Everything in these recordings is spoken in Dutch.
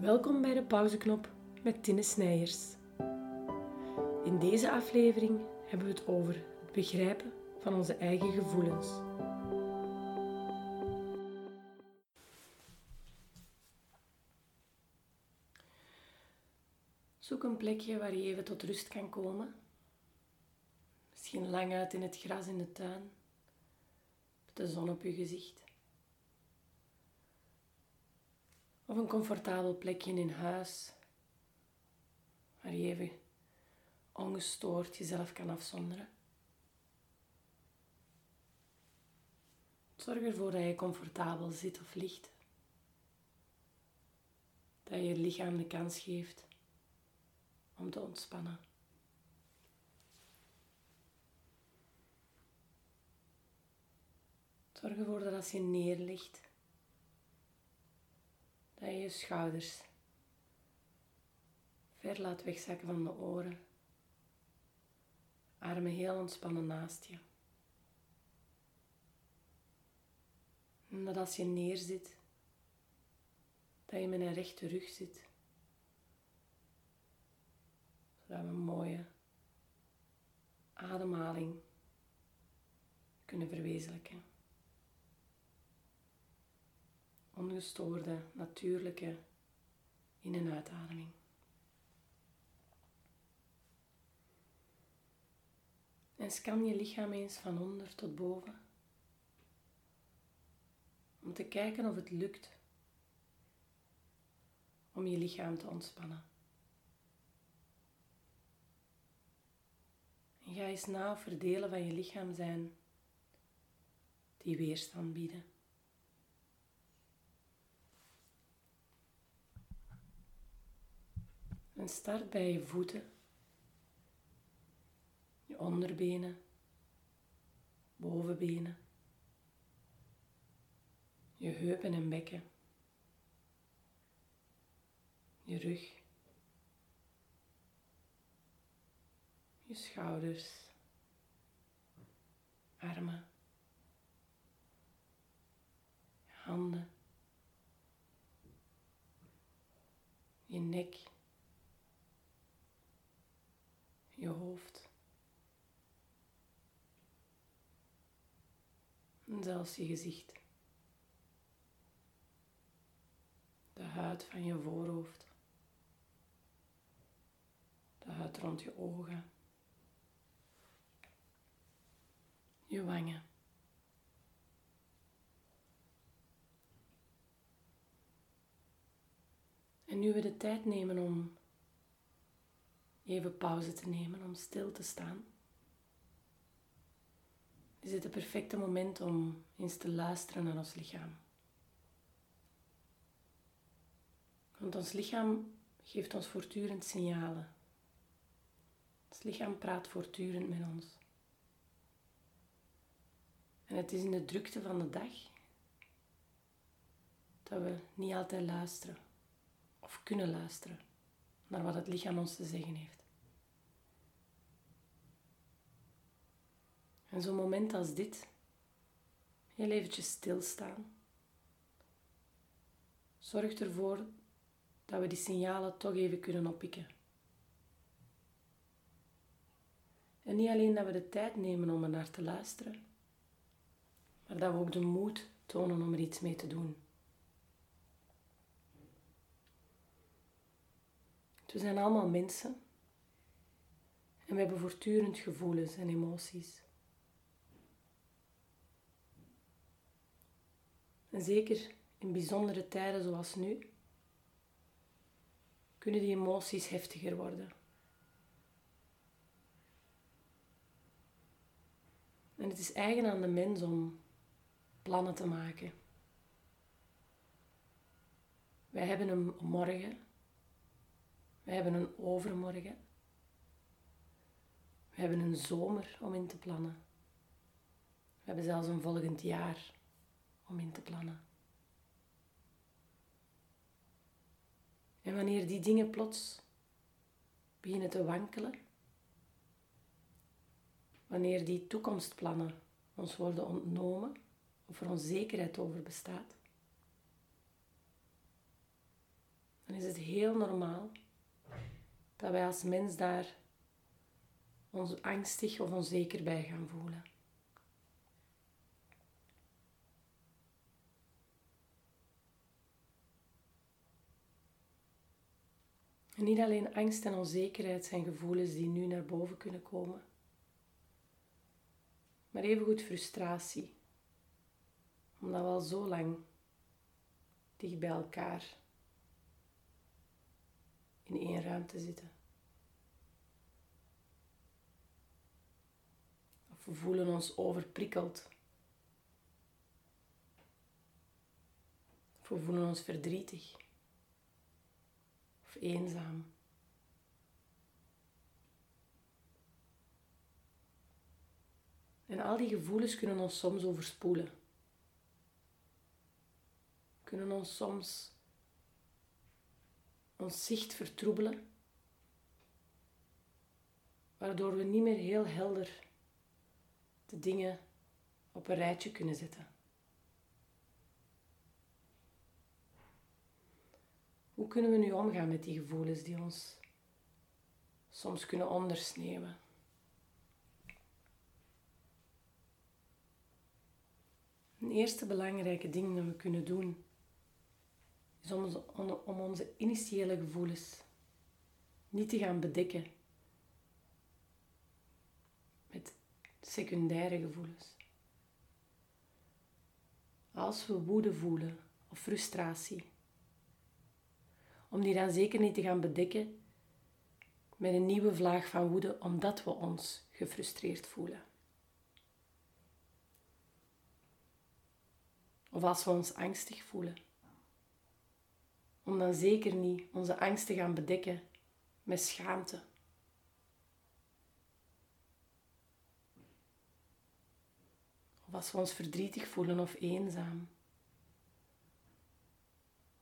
Welkom bij de pauzeknop met Tine Snijers. In deze aflevering hebben we het over het begrijpen van onze eigen gevoelens. Zoek een plekje waar je even tot rust kan komen. Misschien lang uit in het gras in de tuin, met de zon op je gezicht. Of een comfortabel plekje in huis, waar je even ongestoord jezelf kan afzonderen. Zorg ervoor dat je comfortabel zit of ligt. Dat je je lichaam de kans geeft om te ontspannen. Zorg ervoor dat als je neerligt, dat je je schouders ver laat wegzakken van de oren. Armen heel ontspannen naast je. En dat als je neerzit, dat je met een rechte rug zit. Zodat we een mooie ademhaling kunnen verwezenlijken. Ongestoorde, natuurlijke in- en uitademing. En scan je lichaam eens van onder tot boven. Om te kijken of het lukt om je lichaam te ontspannen. En ga eens na of delen van je lichaam zijn die weerstand bieden. En start bij je voeten, je onderbenen, bovenbenen, je heupen en bekken, je rug, je schouders, armen, je handen, je nek. Je hoofd. En zelfs je gezicht. De huid van je voorhoofd. De huid rond je ogen. Je wangen. En nu we de tijd nemen om even pauze te nemen, om stil te staan. Is het het perfecte moment om eens te luisteren naar ons lichaam. Want ons lichaam geeft ons voortdurend signalen. Ons lichaam praat voortdurend met ons. En het is in de drukte van de dag dat we niet altijd luisteren of kunnen luisteren naar wat het lichaam ons te zeggen heeft. En zo'n moment als dit, heel eventjes stilstaan, zorgt ervoor dat we die signalen toch even kunnen oppikken. En niet alleen dat we de tijd nemen om er naar te luisteren, maar dat we ook de moed tonen om er iets mee te doen. We zijn allemaal mensen en we hebben voortdurend gevoelens en emoties. En zeker in bijzondere tijden zoals nu, kunnen die emoties heftiger worden. En het is eigen aan de mens om plannen te maken. Wij hebben een morgen, wij hebben een overmorgen, we hebben een zomer om in te plannen. We hebben zelfs een volgend jaar om in te plannen. En wanneer die dingen plots beginnen te wankelen, wanneer die toekomstplannen ons worden ontnomen of er onzekerheid over bestaat, dan is het heel normaal dat wij als mens daar ons angstig of onzeker bij gaan voelen. En niet alleen angst en onzekerheid zijn gevoelens die nu naar boven kunnen komen, maar evengoed frustratie, omdat we al zo lang dicht bij elkaar in één ruimte zitten. Of we voelen ons overprikkeld. Of we voelen ons verdrietig. Eenzaam. En al die gevoelens kunnen ons soms overspoelen. Kunnen ons soms ons zicht vertroebelen, waardoor we niet meer heel helder de dingen op een rijtje kunnen zetten. Hoe kunnen we nu omgaan met die gevoelens die ons soms kunnen ondersneeuwen? Een eerste belangrijke ding dat we kunnen doen is om, om onze initiële gevoelens niet te gaan bedekken met secundaire gevoelens. Als we woede voelen of frustratie, om die dan zeker niet te gaan bedekken met een nieuwe vlaag van woede omdat we ons gefrustreerd voelen. Of als we ons angstig voelen om dan zeker niet onze angst te gaan bedekken met schaamte. Of als we ons verdrietig voelen of eenzaam.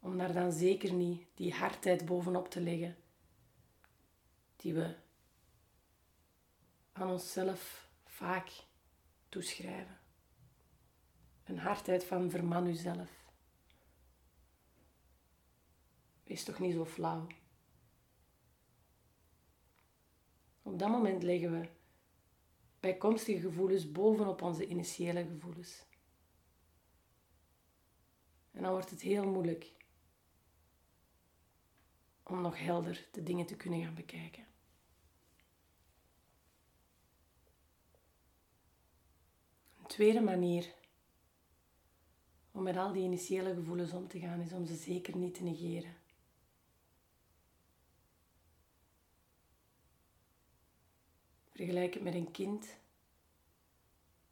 Om daar dan zeker niet die hardheid bovenop te leggen die we aan onszelf vaak toeschrijven. Een hardheid van verman uzelf. Wees toch niet zo flauw. Op dat moment leggen we bijkomstige gevoelens bovenop onze initiële gevoelens. En dan wordt het heel moeilijk om nog helder de dingen te kunnen gaan bekijken. Een tweede manier om met al die initiële gevoelens om te gaan is om ze zeker niet te negeren. Vergelijk het met een kind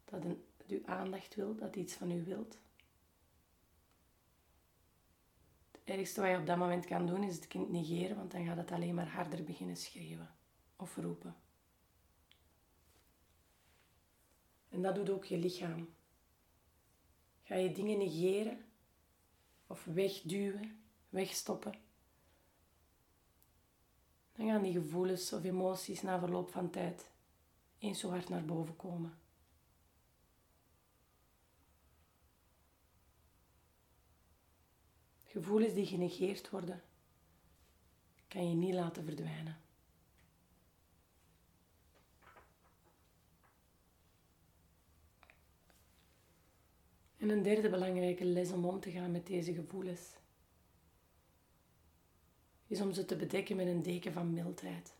dat een, uw aandacht wil, dat iets van u wilt. Het ergste wat je op dat moment kan doen is het kind negeren, want dan gaat het alleen maar harder beginnen schreeuwen of roepen. En dat doet ook je lichaam. Ga je dingen negeren of wegduwen, wegstoppen, dan gaan die gevoelens of emoties na verloop van tijd eens zo hard naar boven komen. Gevoelens die genegeerd worden, kan je niet laten verdwijnen. En een derde belangrijke les om om te gaan met deze gevoelens is om ze te bedekken met een deken van mildheid.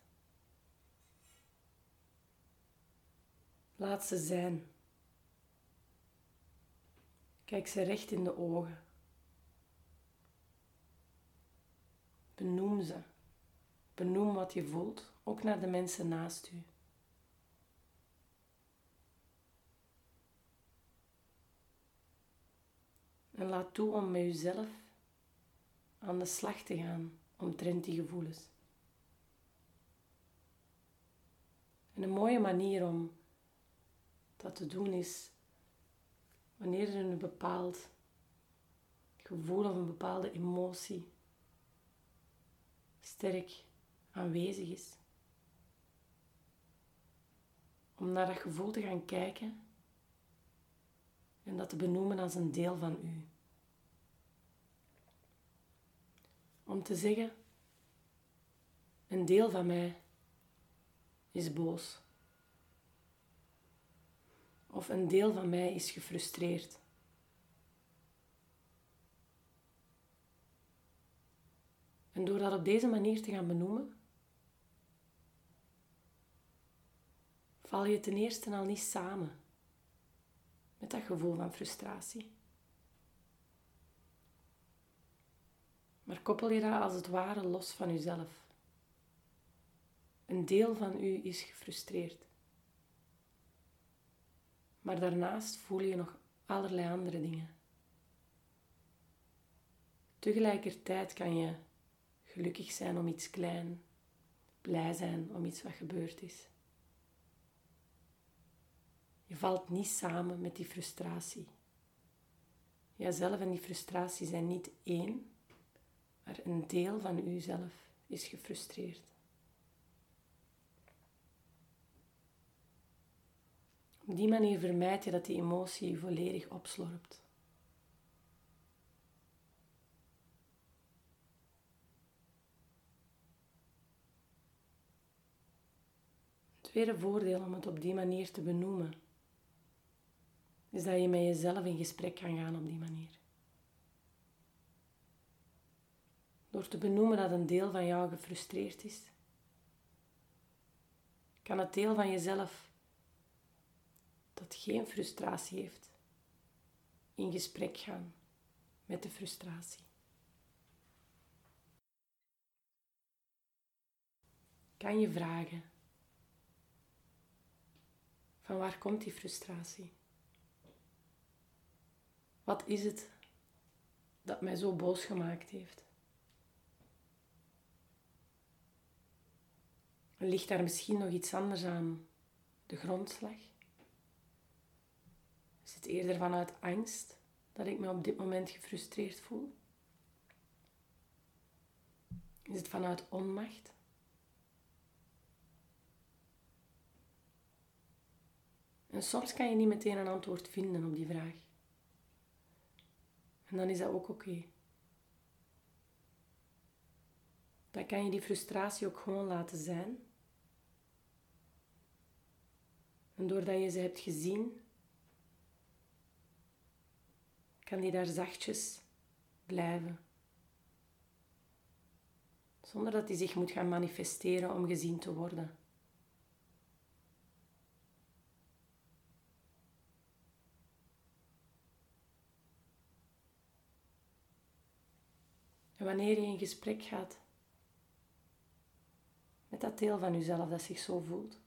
Laat ze zijn. Kijk ze recht in de ogen. Benoem ze. Benoem wat je voelt, ook naar de mensen naast u. En laat toe om met jezelf aan de slag te gaan omtrent die gevoelens. En een mooie manier om dat te doen is wanneer er een bepaald gevoel of een bepaalde emotie sterk aanwezig is. Om naar dat gevoel te gaan kijken en dat te benoemen als een deel van u. om te zeggen: een deel van mij is boos. Of een deel van mij is gefrustreerd. En door dat op deze manier te gaan benoemen, val je ten eerste al niet samen met dat gevoel van frustratie. Maar koppel je dat als het ware los van jezelf. Een deel van u is gefrustreerd. Maar daarnaast voel je nog allerlei andere dingen. Tegelijkertijd kan je gelukkig zijn om iets klein, blij zijn om iets wat gebeurd is. Je valt niet samen met die frustratie. Jijzelf en die frustratie zijn niet één, maar een deel van uzelf is gefrustreerd. Op die manier vermijd je dat die emotie je volledig opslorpt. Het tweede voordeel om het op die manier te benoemen, is dat je met jezelf in gesprek kan gaan op die manier. Door te benoemen dat een deel van jou gefrustreerd is, kan het deel van jezelf dat geen frustratie heeft, in gesprek gaan met de frustratie. Kan je vragen: van waar komt die frustratie? Wat is het dat mij zo boos gemaakt heeft? Ligt daar misschien nog iets anders aan de grondslag? Is het eerder vanuit angst dat ik me op dit moment gefrustreerd voel? Is het vanuit onmacht? En soms kan je niet meteen een antwoord vinden op die vraag. En dan is dat ook oké. Dan kan je die frustratie ook gewoon laten zijn. En doordat je ze hebt gezien, kan die daar zachtjes blijven. Zonder dat die zich moet gaan manifesteren om gezien te worden. En wanneer je in gesprek gaat met dat deel van jezelf dat zich zo voelt,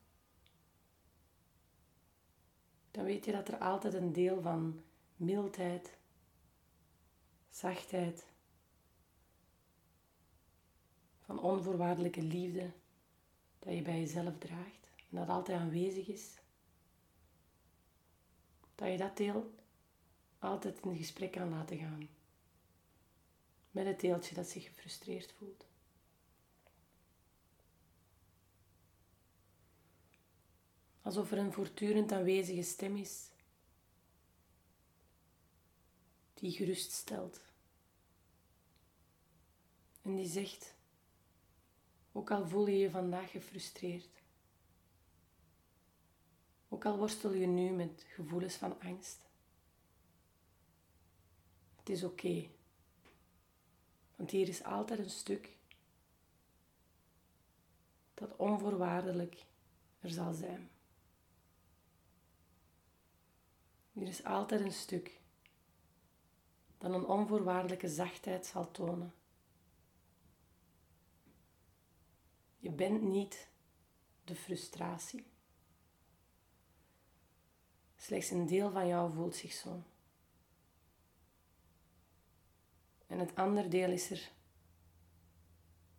dan weet je dat er altijd een deel van mildheid, zachtheid, van onvoorwaardelijke liefde dat je bij jezelf draagt en dat altijd aanwezig is. Dat je dat deel altijd in gesprek kan laten gaan met het deeltje dat zich gefrustreerd voelt. Alsof er een voortdurend aanwezige stem is die geruststelt. En die zegt, ook al voel je je vandaag gefrustreerd, ook al worstel je nu met gevoelens van angst, het is oké. Want hier is altijd een stuk dat onvoorwaardelijk er zal zijn. Hier is altijd een stuk dat een onvoorwaardelijke zachtheid zal tonen. Je bent niet de frustratie. Slechts een deel van jou voelt zich zo. En het andere deel is er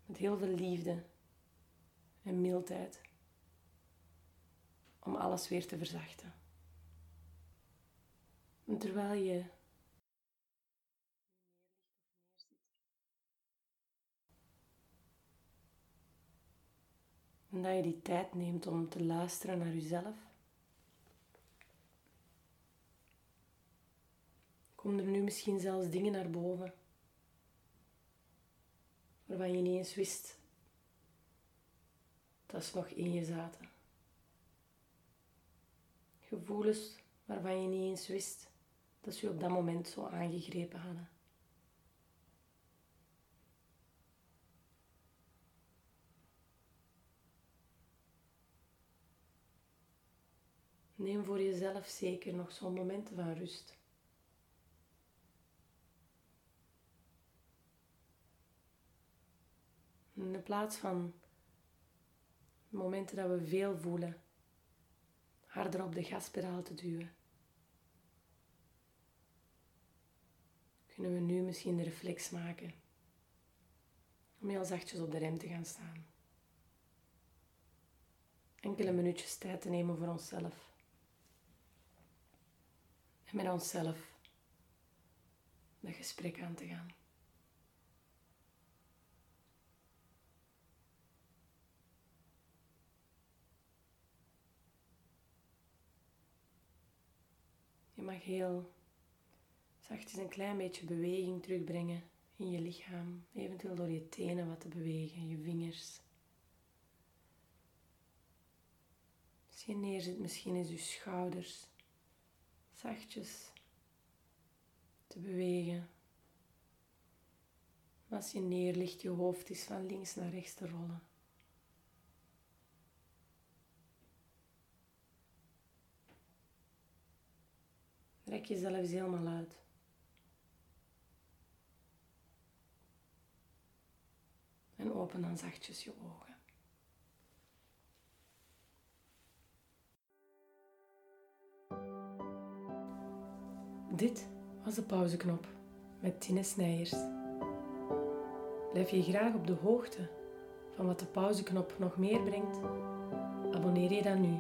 met heel veel liefde en mildheid om alles weer te verzachten. En terwijl je En dat je die tijd neemt om te luisteren naar jezelf. Komen er nu misschien zelfs dingen naar boven waarvan je niet eens wist dat ze nog in je zaten. Gevoelens waarvan je niet eens wist dat ze je op dat moment zo aangegrepen hadden. Neem voor jezelf zeker nog zo'n momenten van rust. In plaats van momenten dat we veel voelen, harder op de gaspedaal te duwen. Kunnen we nu misschien de reflex maken om heel zachtjes op de rem te gaan staan. Enkele minuutjes tijd te nemen voor onszelf. En met onszelf dat gesprek aan te gaan. Mag heel zachtjes een klein beetje beweging terugbrengen in je lichaam. Eventueel door je tenen wat te bewegen, je vingers. Als je neerzit, misschien eens je schouders zachtjes te bewegen. Als je neerligt, je hoofd is van links naar rechts te rollen. Rek jezelf eens helemaal uit. En open dan zachtjes je ogen. Dit was de pauzeknop met Tine Snijers. Blijf je graag op de hoogte van wat de pauzeknop nog meer brengt? Abonneer je dan nu